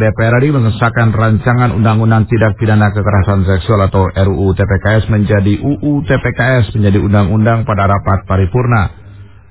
DPR RI mengesahkan rancangan Undang-Undang Tidak Pidana Kekerasan Seksual atau RUU TPKS menjadi UU TPKS menjadi undang-undang pada rapat paripurna.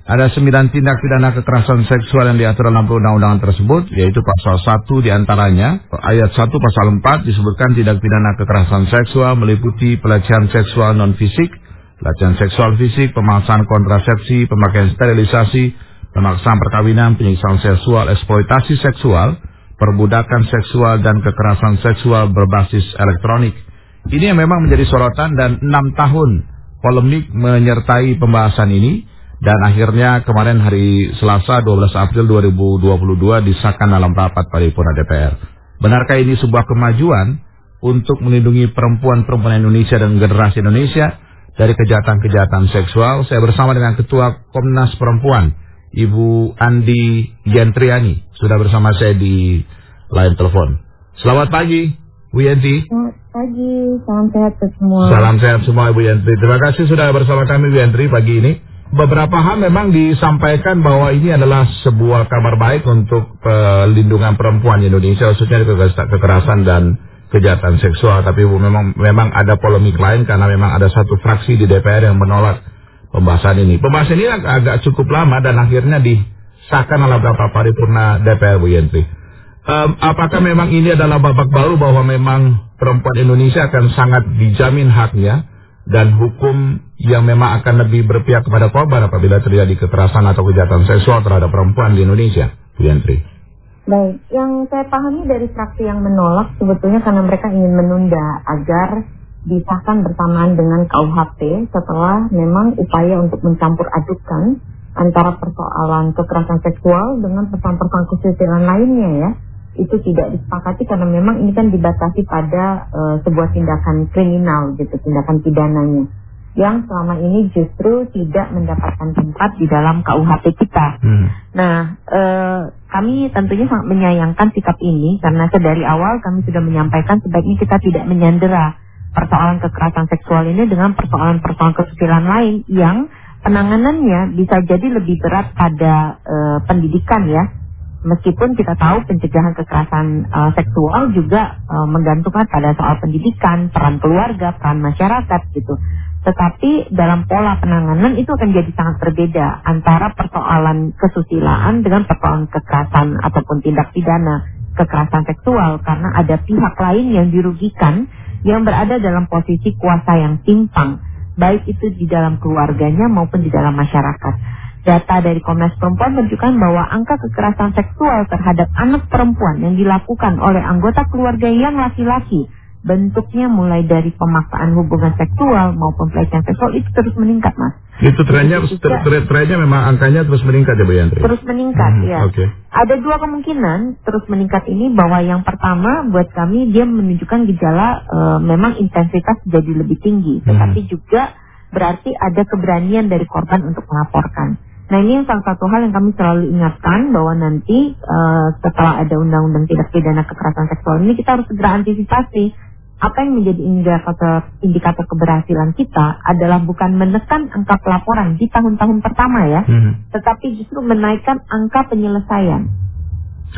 Ada sembilan tindak pidana kekerasan seksual yang diatur dalam undang-undangan tersebut, yaitu pasal 1 di antaranya, ayat 1 pasal 4 disebutkan tindak pidana kekerasan seksual meliputi pelecehan seksual non-fisik, pelecehan seksual fisik, pemaksaan kontrasepsi, pemakaian sterilisasi, pemaksaan perkawinan, penyiksaan seksual, eksploitasi seksual, perbudakan seksual dan kekerasan seksual berbasis elektronik. Ini yang memang menjadi sorotan dan enam tahun polemik menyertai pembahasan ini dan akhirnya kemarin hari Selasa 12 April 2022 disahkan dalam rapat paripurna DPR. Benarkah ini sebuah kemajuan untuk melindungi perempuan-perempuan Indonesia dan generasi Indonesia dari kejahatan-kejahatan seksual? Saya bersama dengan Ketua Komnas Perempuan Ibu Andi Yantriani sudah bersama saya di line telepon. Selamat pagi, Bu Yanti. Selamat pagi, salam sehat semua. Salam sehat semua Ibu Yantri. Terima kasih sudah bersama kami Bu Yantri pagi ini. Beberapa hal memang disampaikan bahwa ini adalah sebuah kabar baik untuk pelindungan perempuan di Indonesia, khususnya kekerasan dan kejahatan seksual. Tapi Bu, memang memang ada polemik lain karena memang ada satu fraksi di DPR yang menolak pembahasan ini. Pembahasan ini agak, cukup lama dan akhirnya disahkan oleh beberapa paripurna DPR Bu Yentri. Um, apakah memang ini adalah babak baru bahwa memang perempuan Indonesia akan sangat dijamin haknya dan hukum yang memang akan lebih berpihak kepada korban apabila terjadi kekerasan atau kejahatan seksual terhadap perempuan di Indonesia, Bu Yentri? Baik, yang saya pahami dari fraksi yang menolak sebetulnya karena mereka ingin menunda agar disahkan bersamaan dengan KUHP setelah memang upaya untuk mencampur adukan antara persoalan kekerasan seksual dengan persoalan-persoalan kesusilaan lainnya ya itu tidak disepakati karena memang ini kan dibatasi pada uh, sebuah tindakan kriminal gitu tindakan pidananya yang selama ini justru tidak mendapatkan tempat di dalam KUHP kita. Hmm. Nah, uh, kami tentunya sangat menyayangkan sikap ini karena sedari awal kami sudah menyampaikan sebaiknya kita tidak menyandera persoalan kekerasan seksual ini dengan persoalan-persoalan kesusilaan lain yang penanganannya bisa jadi lebih berat pada uh, pendidikan ya. Meskipun kita tahu pencegahan kekerasan uh, seksual juga uh, menggantungkan pada soal pendidikan, peran keluarga, peran masyarakat gitu. Tetapi dalam pola penanganan itu akan jadi sangat berbeda antara persoalan kesusilaan dengan persoalan kekerasan ataupun tindak pidana kekerasan seksual karena ada pihak lain yang dirugikan yang berada dalam posisi kuasa yang timpang, baik itu di dalam keluarganya maupun di dalam masyarakat. Data dari Komnas Perempuan menunjukkan bahwa angka kekerasan seksual terhadap anak perempuan yang dilakukan oleh anggota keluarga yang laki-laki bentuknya mulai dari pemaksaan hubungan seksual maupun pelecehan seksual itu terus meningkat, Mas. Itu trennya ter, trennya memang angkanya terus meningkat ya Bu Yantri? Terus meningkat hmm, ya. Okay. Ada dua kemungkinan terus meningkat ini bahwa yang pertama buat kami dia menunjukkan gejala e, memang intensitas jadi lebih tinggi, hmm. tetapi juga berarti ada keberanian dari korban untuk melaporkan. Nah ini yang salah satu hal yang kami selalu ingatkan bahwa nanti uh, setelah ada undang-undang tidak pidana kekerasan seksual ini kita harus segera antisipasi apa yang menjadi indikator indikator keberhasilan kita adalah bukan menekan angka pelaporan di tahun-tahun pertama ya, hmm. tetapi justru menaikkan angka penyelesaian.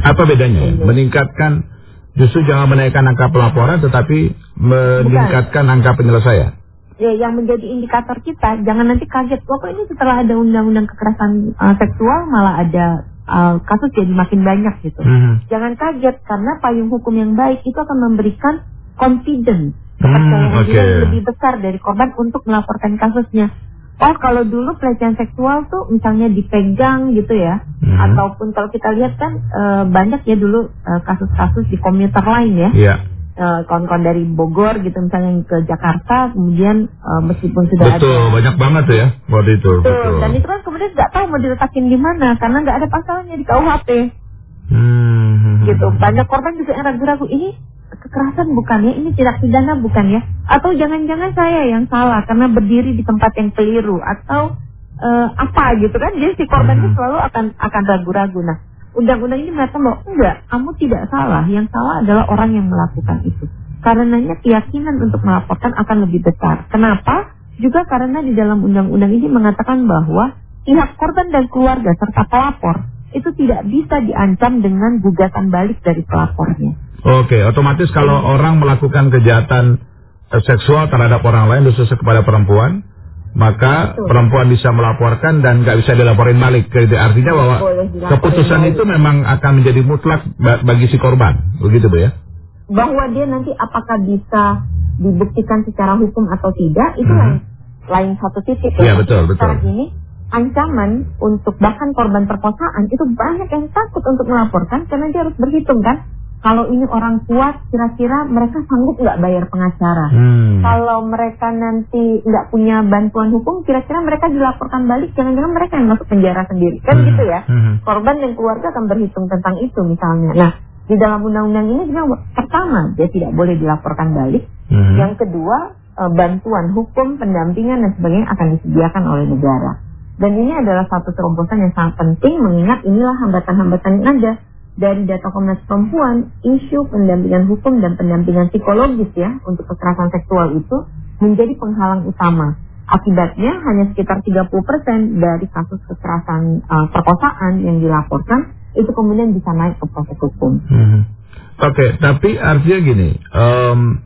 Apa bedanya? Ya? Meningkatkan justru jangan menaikkan angka pelaporan, tetapi meningkatkan bukan. angka penyelesaian. Ya, yang menjadi indikator kita jangan nanti kaget, kok ini setelah ada undang-undang kekerasan uh, seksual malah ada uh, kasus jadi makin banyak gitu. Hmm. Jangan kaget karena payung hukum yang baik itu akan memberikan confident, kepercayaan hmm, okay. yang lebih besar dari korban untuk melaporkan kasusnya. Oh kalau dulu pelecehan seksual tuh misalnya dipegang gitu ya, hmm. ataupun kalau kita lihat kan e, banyak ya dulu kasus kasus-kasus di komuter lain ya. Yeah. Uh, kawan-kawan dari Bogor gitu misalnya ke Jakarta kemudian uh, meskipun sudah betul, ada banyak banget ya waktu itu betul, betul. dan itu kan kemudian nggak tahu mau diletakin di mana karena nggak ada pasalnya di KUHP hmm, hmm, hmm. gitu banyak korban juga yang ragu-ragu ini kekerasan bukan ya, ini tidak pidana bukan ya? Atau jangan-jangan saya yang salah karena berdiri di tempat yang keliru atau uh, apa gitu kan? Jadi si korban itu hmm. selalu akan akan ragu-ragu. Nah, undang-undang ini mengatakan bahwa enggak, kamu tidak salah. Yang salah adalah orang yang melakukan itu. Karenanya keyakinan untuk melaporkan akan lebih besar. Kenapa? Juga karena di dalam undang-undang ini mengatakan bahwa pihak korban dan keluarga serta pelapor itu tidak bisa diancam dengan gugatan balik dari pelapornya. Oke, otomatis kalau orang melakukan kejahatan eh, seksual terhadap orang lain khususnya kepada perempuan, maka Betul. perempuan bisa melaporkan dan nggak bisa dilaporin balik. Artinya bahwa keputusan balik. itu memang akan menjadi mutlak bagi si korban, begitu bu ya? Bahwa dia nanti apakah bisa dibuktikan secara hukum atau tidak itu hmm. lain, lain satu titik. Ya, betul, betul. Sekarang ini ancaman untuk bahkan korban perkosaan itu banyak yang takut untuk melaporkan karena dia harus berhitung kan kalau ini orang kuat kira-kira mereka sanggup nggak bayar pengacara hmm. kalau mereka nanti nggak punya bantuan hukum kira-kira mereka dilaporkan balik jangan-jangan mereka yang masuk penjara sendiri kan hmm. gitu ya hmm. korban dan keluarga akan berhitung tentang itu misalnya nah di dalam undang-undang ini juga pertama dia tidak boleh dilaporkan balik hmm. yang kedua eh, bantuan hukum pendampingan dan sebagainya akan disediakan oleh negara dan ini adalah satu terobosan yang sangat penting mengingat inilah hambatan-hambatan yang ada dari data Komnas Perempuan, isu pendampingan hukum dan pendampingan psikologis ya untuk kekerasan seksual itu menjadi penghalang utama. Akibatnya hanya sekitar 30% dari kasus kekerasan uh, perkosaan yang dilaporkan itu kemudian bisa naik ke proses hukum. Hmm. Oke, okay, tapi artinya gini, um,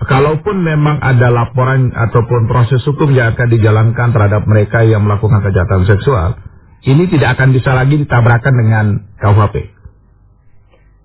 Kalaupun memang ada laporan ataupun proses hukum yang akan dijalankan terhadap mereka yang melakukan kejahatan seksual, ini tidak akan bisa lagi ditabrakan dengan KUHP.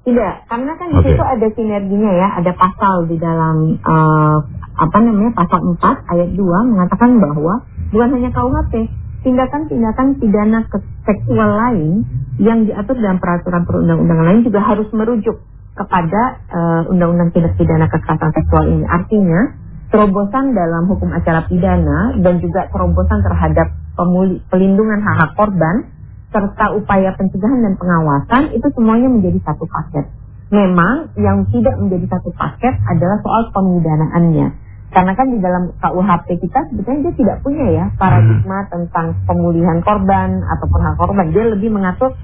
Tidak, karena kan di situ ada sinerginya ya, ada pasal di dalam uh, apa namanya pasal 4 ayat 2 mengatakan bahwa bukan hanya KUHP, tindakan-tindakan pidana seksual lain yang diatur dalam peraturan perundang-undangan lain juga harus merujuk kepada uh, undang-undang tindak pidana kekerasan seksual ini. Artinya, terobosan dalam hukum acara pidana dan juga terobosan terhadap pemuli, pelindungan hak-hak korban serta upaya pencegahan dan pengawasan itu semuanya menjadi satu paket. Memang yang tidak menjadi satu paket adalah soal pemidanaannya. Karena kan di dalam KUHP kita sebetulnya dia tidak punya ya paradigma hmm. tentang pemulihan korban ataupun hak korban. Dia lebih mengatur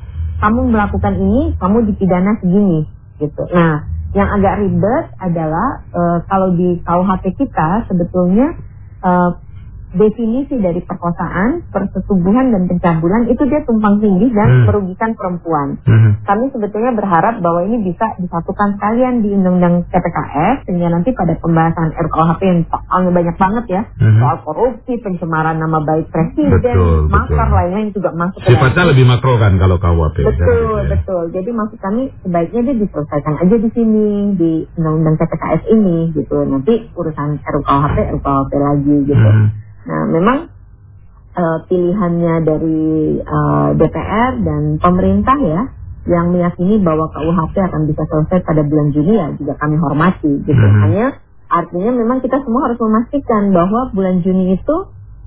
kamu melakukan ini, kamu dipidana segini gitu. Nah, yang agak ribet adalah uh, kalau di KUHP kita sebetulnya uh, definisi dari perkosaan, persetubuhan dan pencabulan itu dia tumpang tinggi dan hmm. merugikan perempuan. Hmm. Kami sebetulnya berharap bahwa ini bisa disatukan sekalian di Undang-Undang TPKS sehingga nanti pada pembahasan RKUHP yang banyak banget ya hmm. soal korupsi, pencemaran nama baik presiden, makar lain-lain juga masuk. Sifatnya lebih makro kan kalau KUHP. Betul, ya. betul. Jadi maksud kami sebaiknya dia diselesaikan aja di sini di Undang-Undang TPKS ini gitu. Nanti urusan RKUHP, RKUHP lagi gitu. Hmm. Nah, memang uh, pilihannya dari uh, eh, DPR dan pemerintah ya yang meyakini bahwa KUHP akan bisa selesai pada bulan Juni ya juga kami hormati gitu. Hmm. Hanya artinya memang kita semua harus memastikan bahwa bulan Juni itu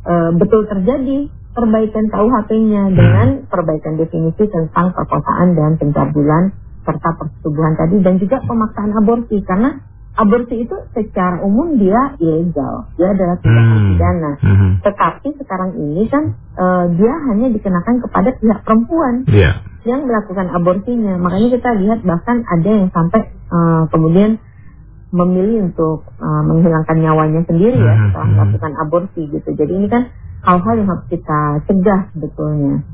uh, betul terjadi perbaikan KUHP-nya hmm. dengan perbaikan definisi tentang perkosaan dan pencabulan serta persetubuhan tadi dan juga pemaksaan aborsi karena aborsi itu secara umum dia ilegal, dia adalah tindakan hmm. pidana. Hmm. Tetapi sekarang ini kan uh, dia hanya dikenakan kepada pihak perempuan yeah. yang melakukan aborsinya. Makanya kita lihat bahkan ada yang sampai uh, kemudian memilih untuk uh, menghilangkan nyawanya sendiri ya hmm. setelah melakukan aborsi gitu. Jadi ini kan hal-hal yang harus kita cegah sebetulnya.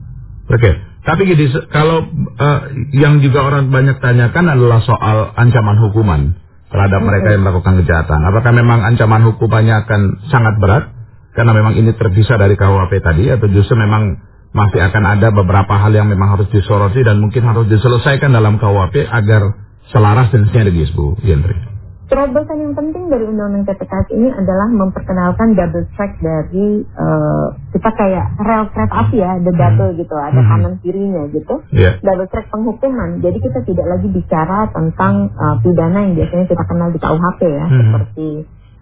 Oke, okay. tapi gini, kalau uh, yang juga orang banyak tanyakan adalah soal ancaman hukuman terhadap mereka yang melakukan kejahatan. Apakah memang ancaman hukumannya akan sangat berat karena memang ini terpisah dari KUHP tadi atau justru memang masih akan ada beberapa hal yang memang harus disoroti dan mungkin harus diselesaikan dalam KUHP agar selaras dan sinergis Bu Yendri? Terobosan yang penting dari Undang-Undang TPKS ini adalah memperkenalkan double track dari uh, kita kayak rel kereta api ya, the double hmm. gitu, ada hmm. kanan kirinya gitu, yeah. double track penghukuman. Jadi kita tidak lagi bicara tentang uh, pidana yang biasanya kita kenal di KUHP ya, hmm. seperti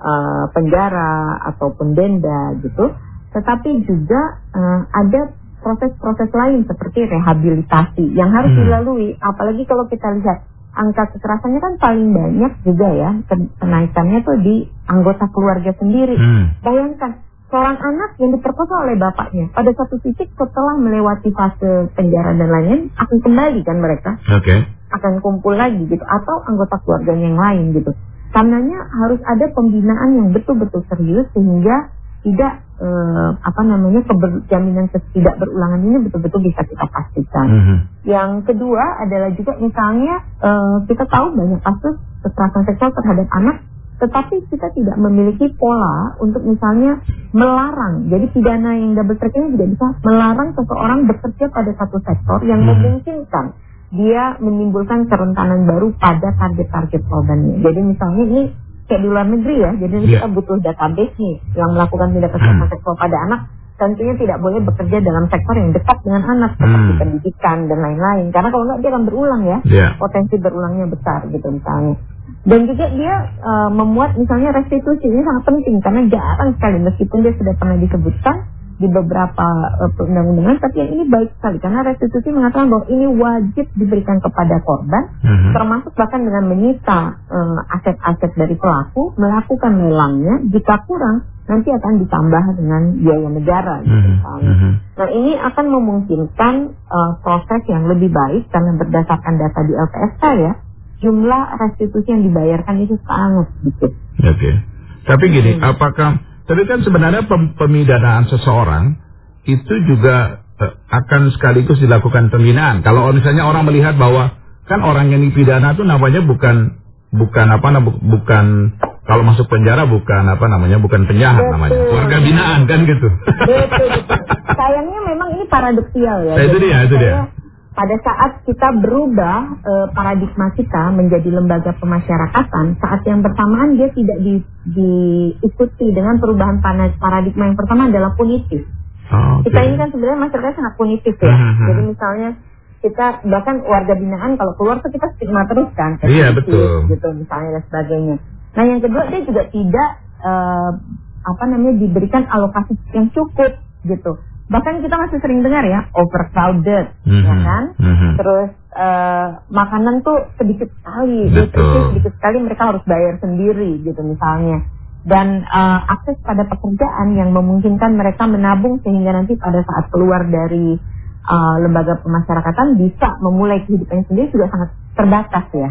uh, penjara ataupun denda gitu, tetapi juga uh, ada proses-proses lain seperti rehabilitasi yang harus hmm. dilalui. Apalagi kalau kita lihat angka kekerasannya kan paling banyak juga ya kenaikannya tuh di anggota keluarga sendiri. Hmm. Bayangkan seorang anak yang diperkosa oleh bapaknya pada satu titik setelah melewati fase penjara dan lainnya akan kembali kan mereka. Okay. Akan kumpul lagi gitu atau anggota keluarganya yang lain gitu. Karenanya harus ada pembinaan yang betul-betul serius sehingga tidak eh, apa namanya keber, jaminan tidak berulangan ini betul-betul bisa kita pastikan. Mm -hmm. Yang kedua adalah juga misalnya eh, kita tahu banyak kasus kekerasan seksual terhadap anak, tetapi kita tidak memiliki pola untuk misalnya melarang. Jadi pidana yang double track ini tidak bisa melarang seseorang bekerja pada satu sektor yang mm -hmm. memungkinkan dia menimbulkan kerentanan baru pada target-target korbannya. Jadi misalnya ini kayak di luar negeri ya. Jadi yeah. kita butuh database nih yang melakukan tindak kekerasan hmm. seksual pada anak. Tentunya tidak boleh bekerja dalam sektor yang dekat dengan anak seperti hmm. pendidikan dan lain-lain. Karena kalau nggak dia akan berulang ya. Yeah. Potensi berulangnya besar gitu misalnya. Dan juga dia uh, memuat misalnya restitusi ini sangat penting karena jarang sekali meskipun dia sudah pernah disebutkan di beberapa uh, perundang-undangan, tapi yang ini baik sekali karena restitusi mengatakan bahwa ini wajib diberikan kepada korban, mm-hmm. termasuk bahkan dengan menyita uh, aset-aset dari pelaku, melakukan lelangnya, jika kurang nanti akan ditambah dengan biaya negara. Mm-hmm. mm-hmm. Nah ini akan memungkinkan uh, proses yang lebih baik karena berdasarkan data di LPSK ya, jumlah restitusi yang dibayarkan itu sangat sedikit. Oke. Okay. Tapi gini, hmm. apakah tapi kan sebenarnya pem pemidanaan seseorang itu juga uh, akan sekaligus dilakukan pembinaan. Kalau misalnya orang melihat bahwa kan orang yang dipidana itu namanya bukan bukan apa bukan kalau masuk penjara bukan apa namanya bukan penjahat betul. namanya warga binaan kan gitu. Betul, betul. Sayangnya memang ini paradoksial ya. Nah, itu dia, itu dia pada saat kita berubah e, paradigma kita menjadi lembaga pemasyarakatan, saat yang bersamaan dia tidak di, diikuti dengan perubahan paradigma yang pertama adalah punitif. Oh, okay. Kita ini kan sebenarnya masyarakat sangat punitif ya. Uh -huh. Jadi misalnya kita bahkan warga binaan kalau keluar tuh kita stigma terus kan. Iya betul. Gitu misalnya dan sebagainya. Nah yang kedua dia juga tidak e, apa namanya diberikan alokasi yang cukup gitu bahkan kita masih sering dengar ya overcrowded mm-hmm. ya kan mm-hmm. terus uh, makanan tuh sedikit sekali nutrisi sedikit sekali mereka harus bayar sendiri gitu misalnya dan uh, akses pada pekerjaan yang memungkinkan mereka menabung sehingga nanti pada saat keluar dari uh, lembaga pemasyarakatan bisa memulai kehidupannya sendiri juga sangat terbatas ya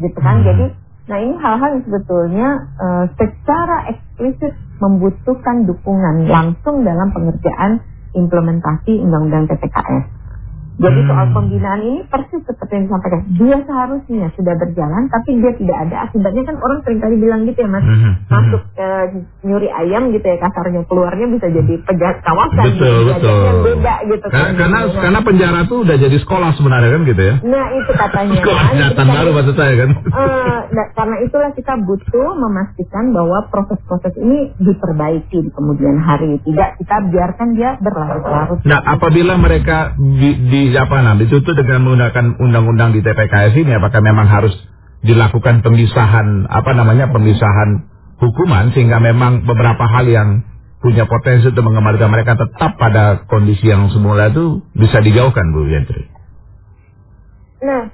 gitu kan mm-hmm. jadi nah ini hal-hal yang sebetulnya uh, secara eksplisit membutuhkan dukungan langsung dalam pengerjaan implementasi undang-undang TPKS. Jadi hmm. soal pembinaan ini persis seperti yang disampaikan. Dia seharusnya sudah berjalan, tapi dia tidak ada. Akibatnya kan orang sering kali bilang gitu ya mas, hmm. hmm. masuk ke nyuri ayam gitu ya kasarnya, keluarnya bisa jadi penjahat kawasan. Betul, gitu, betul. Yang beda gitu. Karena, kan, karena, gitu. karena penjara tuh udah jadi sekolah sebenarnya kan gitu ya. Nah itu katanya. sekolah kejahatan baru maksud saya kan. Uh, nah, karena itulah kita butuh memastikan bahwa proses-proses ini diperbaiki di kemudian hari. Tidak kita biarkan dia berlarut-larut. Nah apabila mereka di, di apa nah ditutup dengan menggunakan undang-undang di TPKS ini apakah memang harus dilakukan pemisahan apa namanya pemisahan hukuman sehingga memang beberapa hal yang punya potensi untuk mengembalikan mereka tetap pada kondisi yang semula itu bisa dijauhkan Bu Yentri. Nah,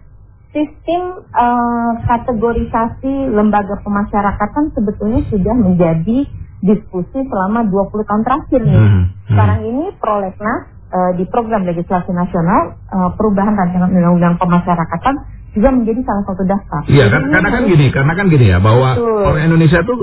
sistem uh, kategorisasi lembaga pemasyarakatan sebetulnya sudah menjadi diskusi selama 20 tahun terakhir nih. Hmm, hmm. Sekarang ini prolegnas uh, di program legislasi nasional uh, perubahan rancangan undang-undang pemasyarakatan juga menjadi salah satu dasar. Iya kan karena kan gini, karena kan gini ya bahwa Betul. orang Indonesia tuh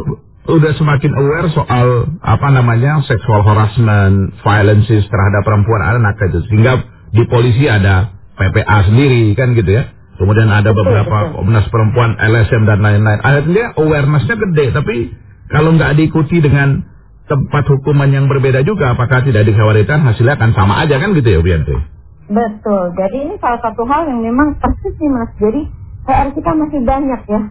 udah semakin aware soal apa namanya sexual harassment, violence terhadap perempuan anak itu sehingga di polisi ada PPA sendiri kan gitu ya. Kemudian ada betul, beberapa komnas perempuan, LSM dan lain-lain. Akhirnya awarenessnya gede, tapi kalau nggak diikuti dengan tempat hukuman yang berbeda juga, apakah tidak dikhawatirkan hasilnya akan sama aja kan gitu ya Bianti? Betul, jadi ini salah satu hal yang memang persis nih mas, jadi PR kita masih banyak ya,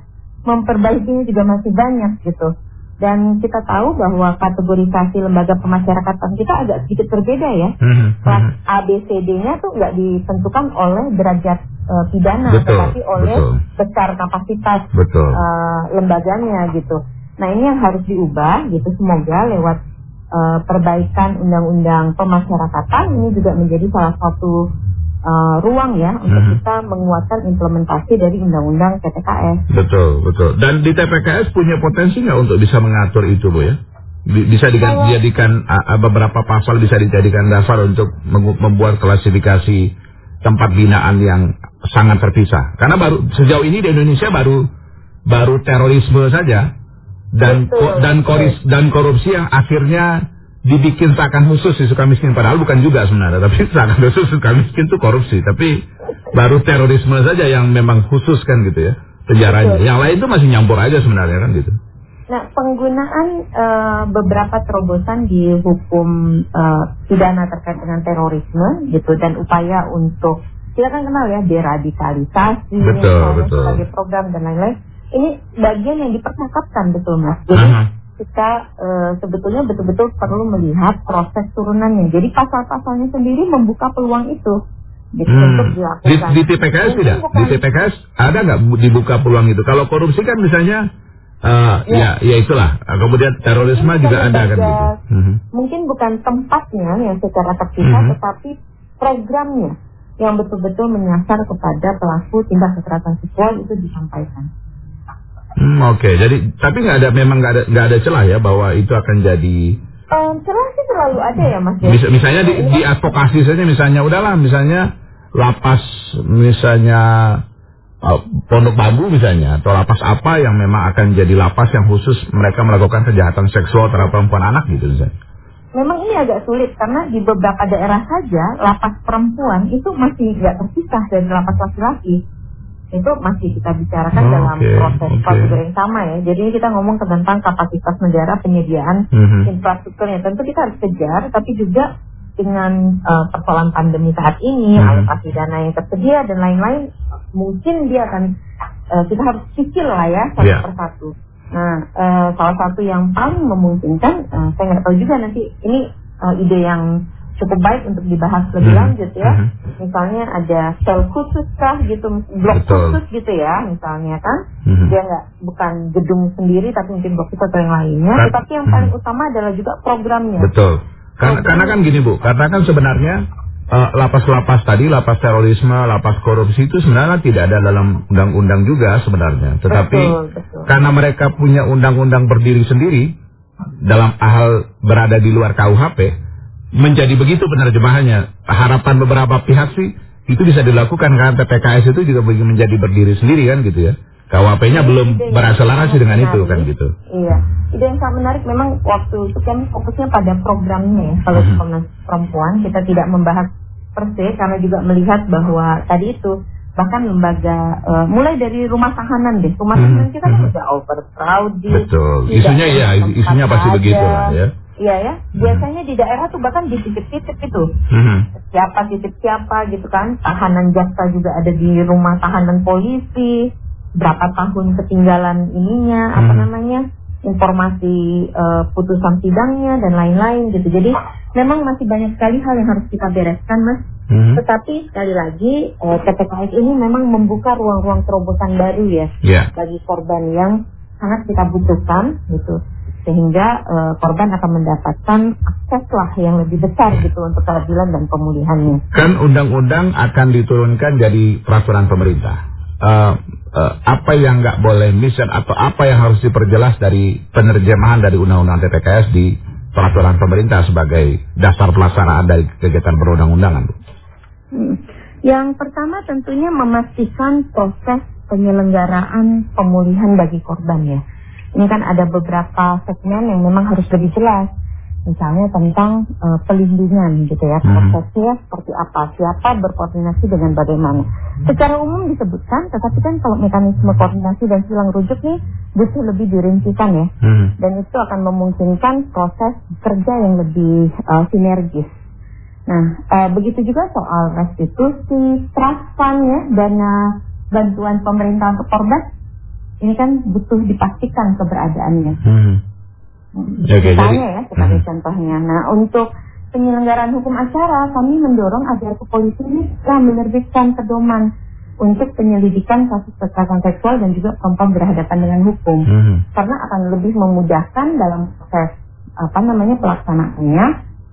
memperbaikinya juga masih banyak gitu. Dan kita tahu bahwa kategorisasi lembaga pemasyarakatan kita agak sedikit berbeda ya. Mm-hmm. Kelas mhm. ABCD-nya tuh nggak ditentukan oleh derajat uh, pidana, betul, tetapi oleh betul. besar kapasitas betul. Uh, lembaganya gitu. Nah ini yang harus diubah gitu semoga lewat uh, perbaikan undang-undang pemasyarakatan ini juga menjadi salah satu uh, ruang ya untuk hmm. kita menguatkan implementasi dari undang-undang TPKS. Betul betul. Dan di TPKS punya potensi nggak untuk bisa mengatur itu bu ya? Bisa dijadikan beberapa pasal bisa dijadikan dasar untuk membuat klasifikasi tempat binaan yang sangat terpisah. Karena baru sejauh ini di Indonesia baru baru terorisme saja dan Betul. dan koris dan korupsi yang akhirnya dibikin seakan khusus si suka miskin padahal bukan juga sebenarnya tapi seakan khusus suka miskin itu korupsi tapi baru terorisme saja yang memang khusus kan gitu ya penjaranya yang lain itu masih nyampur aja sebenarnya kan gitu Nah, penggunaan uh, beberapa terobosan di hukum uh, pidana terkait dengan terorisme gitu dan upaya untuk kita kan kenal ya deradikalisasi betul, betul. sebagai program dan lain-lain. Ini bagian yang dipercakapkan betul mas. Jadi uh -huh kita e, sebetulnya betul-betul perlu melihat proses turunannya. Jadi pasal-pasalnya sendiri membuka peluang itu. Gitu, hmm. untuk dilakukan. Di, di TPKS tidak? Bukan, di TPKS ada nggak dibuka peluang itu? Kalau korupsi kan misalnya Uh, ya. ya, ya itulah. Kemudian terorisme mungkin juga ada kan gitu. Hmm. Mungkin bukan tempatnya yang secara terpisah, hmm. tetapi programnya yang betul-betul menyasar kepada pelaku tindak kekerasan seksual itu disampaikan. Hmm, Oke, okay. jadi tapi nggak ada memang nggak ada nggak ada celah ya bahwa itu akan jadi um, celah sih selalu ada ya mas. Ya? Mis, misalnya di, di advokasi saja misalnya udahlah misalnya lapas misalnya uh, pondok bambu misalnya atau lapas apa yang memang akan jadi lapas yang khusus mereka melakukan kejahatan seksual terhadap perempuan anak gitu misalnya. Memang ini agak sulit karena di beberapa daerah saja lapas perempuan itu masih nggak terpisah dari lapas laki-laki itu masih kita bicarakan oh, dalam okay, proses okay. prosedur yang sama ya. Jadi kita ngomong tentang kapasitas negara penyediaan mm -hmm. infrastrukturnya. Tentu kita harus kejar, tapi juga dengan uh, persoalan pandemi saat ini, mm -hmm. alokasi dana yang tersedia dan lain-lain, mungkin dia akan uh, kita harus cicil lah ya satu yeah. persatu. Nah, uh, salah satu yang paling memungkinkan, uh, saya nggak tahu juga nanti ini uh, ide yang cukup baik untuk dibahas lebih hmm. lanjut ya. Hmm. Misalnya ada sel khusus kah gitu, blok Betul. khusus gitu ya, misalnya kan. Hmm. Dia nggak bukan gedung sendiri tapi mungkin blok itu atau yang lainnya. Kan, Tetapi yang paling hmm. utama adalah juga programnya. Betul. Karena, karena kan gini Bu, karena kan sebenarnya eh, lapas-lapas uh, tadi, lapas terorisme, lapas korupsi itu sebenarnya tidak ada dalam undang-undang juga sebenarnya. Tetapi betul, betul. karena mereka punya undang-undang berdiri sendiri dalam hal berada di luar KUHP, menjadi begitu penerjemahannya. Harapan beberapa pihak sih itu bisa dilakukan kan TPKS itu juga menjadi berdiri sendiri kan gitu ya. KWP-nya belum berakselerasi dengan menarik. itu kan gitu. Iya. Ide yang sangat menarik memang waktu itu kan fokusnya pada programnya ya. Kalau hmm. Komnas Perempuan kita tidak membahas per se karena juga melihat bahwa tadi itu bahkan lembaga uh, mulai dari rumah tahanan deh rumah tahanan kita kan udah overcrowded betul isunya ya isunya pasti begitu lah ya Iya ya, biasanya di daerah tuh bahkan dititip-titip itu. Hmm. Siapa titip siapa gitu kan. Tahanan jaksa juga ada di rumah tahanan polisi. Berapa tahun ketinggalan ininya, hmm. apa namanya, informasi uh, putusan sidangnya dan lain-lain gitu. Jadi memang masih banyak sekali hal yang harus kita bereskan, Mas. Hmm. Tetapi sekali lagi uh, eh, PPKS ini memang membuka ruang-ruang terobosan baru ya yeah. bagi korban yang sangat kita butuhkan gitu sehingga uh, korban akan mendapatkan akses lah yang lebih besar gitu untuk keadilan dan pemulihannya. Kan undang-undang akan diturunkan jadi peraturan pemerintah. Uh, uh, apa yang nggak boleh mission atau apa yang harus diperjelas dari penerjemahan dari undang-undang TPKS di peraturan pemerintah sebagai dasar pelaksanaan dari kegiatan perundang-undangan? Hmm. Yang pertama tentunya memastikan proses penyelenggaraan pemulihan bagi korban ya ini kan ada beberapa segmen yang memang harus lebih jelas. Misalnya tentang uh, pelindungan gitu ya, hmm. prosesnya seperti apa, siapa berkoordinasi dengan bagaimana. Secara umum disebutkan, tetapi kan kalau mekanisme koordinasi dan silang rujuk nih butuh lebih dirincikan ya. Hmm. Dan itu akan memungkinkan proses kerja yang lebih uh, sinergis. Nah, uh, begitu juga soal restitusi, trust fund ya, dana bantuan pemerintah untuk korban ini kan butuh dipastikan keberadaannya. Hmm. Okay, Misalnya jadi, ya sebagai hmm. contohnya. Nah untuk penyelenggaraan hukum acara kami mendorong agar kepolisian bisa menerbitkan pedoman untuk penyelidikan kasus kekerasan seksual dan juga perempuan berhadapan dengan hukum hmm. karena akan lebih memudahkan dalam proses apa namanya pelaksanaannya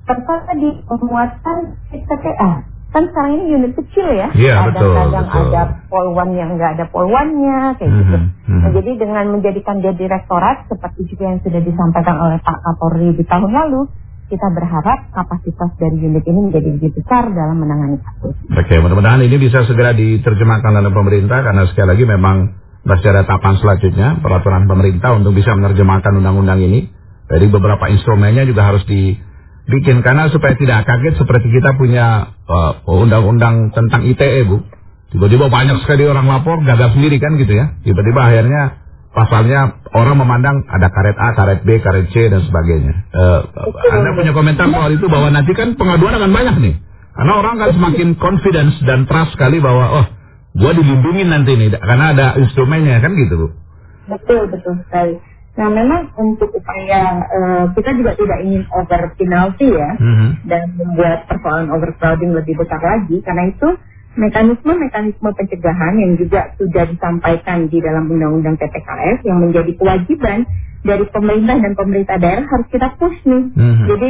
serta di penguatan TPA kan sekarang ini unit kecil ya. Iya betul. Kadang ada polwan yang nggak ada polwannya kayak mm -hmm, gitu. Mm -hmm. Nah, jadi dengan menjadikan dia direktorat seperti juga yang sudah disampaikan oleh Pak Kapolri di tahun lalu, kita berharap kapasitas dari unit ini menjadi lebih besar dalam menangani kasus. Oke, mudah-mudahan ini bisa segera diterjemahkan oleh pemerintah karena sekali lagi memang masih ada tahapan selanjutnya peraturan pemerintah untuk bisa menerjemahkan undang-undang ini. Jadi beberapa instrumennya juga harus di bikin karena supaya tidak kaget seperti kita punya uh, undang-undang tentang ITE bu tiba-tiba banyak sekali orang lapor gagal sendiri kan gitu ya tiba-tiba akhirnya pasalnya orang memandang ada karet A, karet B, karet C dan sebagainya. Uh, anda punya komentar soal itu bahwa nanti kan pengaduan akan banyak nih. Karena orang kan semakin confidence dan trust sekali bahwa oh, gua dilindungi nanti nih karena ada instrumennya kan gitu, Bu. Betul, betul sekali. Nah, memang untuk upaya uh, kita juga tidak ingin over penalty ya -hmm. dan membuat persoalan overcrowding lebih besar lagi karena itu mekanisme-mekanisme pencegahan yang juga sudah disampaikan di dalam Undang-Undang PPKS yang menjadi kewajiban dari pemerintah dan pemerintah daerah harus kita push nih. Mm-hmm. Jadi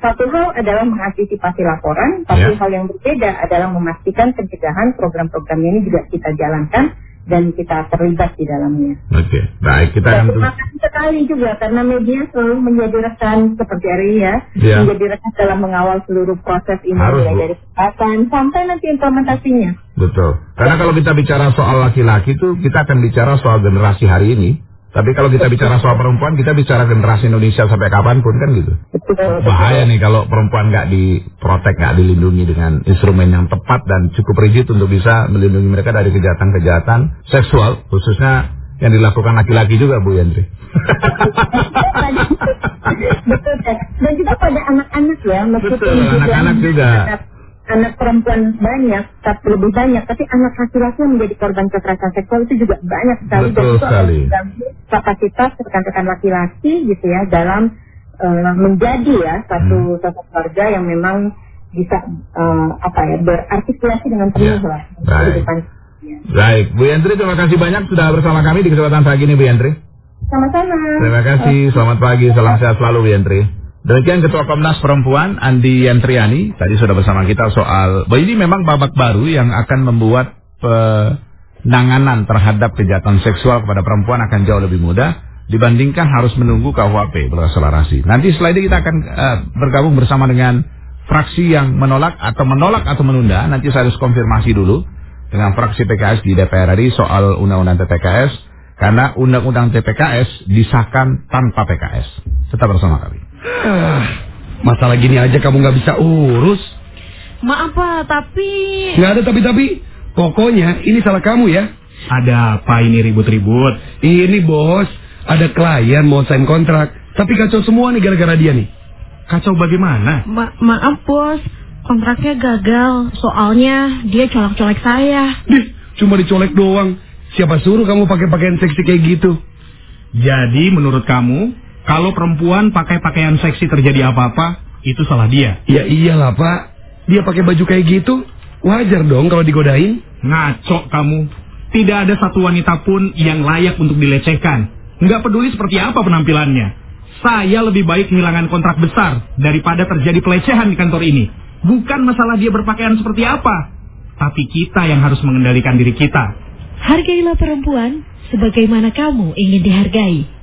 satu hal adalah mengantisipasi laporan, tapi yeah. hal yang berbeda adalah memastikan pencegahan program-program ini juga kita jalankan dan kita terlibat di dalamnya. Oke, okay. baik kita akan. Terima kasih sekali juga karena media selalu menjadi rekan seperti hari ya, yeah. menjadi rekan dalam mengawal seluruh proses ini Harus, mulai dari kesehatan sampai nanti implementasinya. Betul. Karena kalau kita bicara soal laki-laki itu kita akan bicara soal generasi hari ini. Tapi kalau kita bicara soal perempuan, kita bicara generasi Indonesia sampai kapan pun kan gitu. Bahaya nih kalau perempuan nggak diprotek, nggak dilindungi dengan instrumen yang tepat dan cukup rigid untuk bisa melindungi mereka dari kejahatan-kejahatan seksual, khususnya yang dilakukan laki-laki juga Bu Yandri. Betul, dan juga pada anak-anak ya, meskipun anak-anak juga anak perempuan banyak, tapi lebih banyak, tapi anak laki-laki yang menjadi korban kekerasan seksual itu juga banyak sekali. Betul dan sekali. kapasitas rekan-rekan laki-laki gitu ya dalam uh, menjadi ya satu hmm. satu keluarga yang memang bisa uh, apa ya berartikulasi dengan penuh ya. lah. Baik. Ya. Baik, Bu Yandri terima kasih banyak sudah bersama kami di kesempatan pagi ini Bu Yandri. Sama-sama. Terima kasih, selamat pagi, salam sehat selalu Bu Yandri. Demikian Ketua Komnas Perempuan Andi Yantriani tadi sudah bersama kita soal bahwa ini memang babak baru yang akan membuat penanganan terhadap kejahatan seksual kepada perempuan akan jauh lebih mudah dibandingkan harus menunggu KUHP berakselerasi. Nanti setelah ini kita akan uh, bergabung bersama dengan fraksi yang menolak atau menolak atau menunda. Nanti saya harus konfirmasi dulu dengan fraksi PKS di DPR RI soal undang-undang TPKS karena undang-undang TPKS disahkan tanpa PKS. Tetap bersama kami. Ah, masalah gini aja kamu nggak bisa urus. Maaf pak, tapi... Nggak ada tapi-tapi. Pokoknya ini salah kamu ya. Ada apa ini ribut-ribut? Ini bos, ada klien mau sign kontrak. Tapi kacau semua nih gara-gara dia nih. Kacau bagaimana? Ma maaf bos, kontraknya gagal. Soalnya dia colek-colek saya. Dih, cuma dicolek doang. Siapa suruh kamu pakai pakaian seksi kayak gitu? Jadi menurut kamu kalau perempuan pakai pakaian seksi terjadi apa-apa, itu salah dia. Ya iyalah pak, dia pakai baju kayak gitu, wajar dong kalau digodain. Ngaco kamu. Tidak ada satu wanita pun yang layak untuk dilecehkan. Nggak peduli seperti apa penampilannya. Saya lebih baik kehilangan kontrak besar daripada terjadi pelecehan di kantor ini. Bukan masalah dia berpakaian seperti apa, tapi kita yang harus mengendalikan diri kita. Hargailah perempuan sebagaimana kamu ingin dihargai.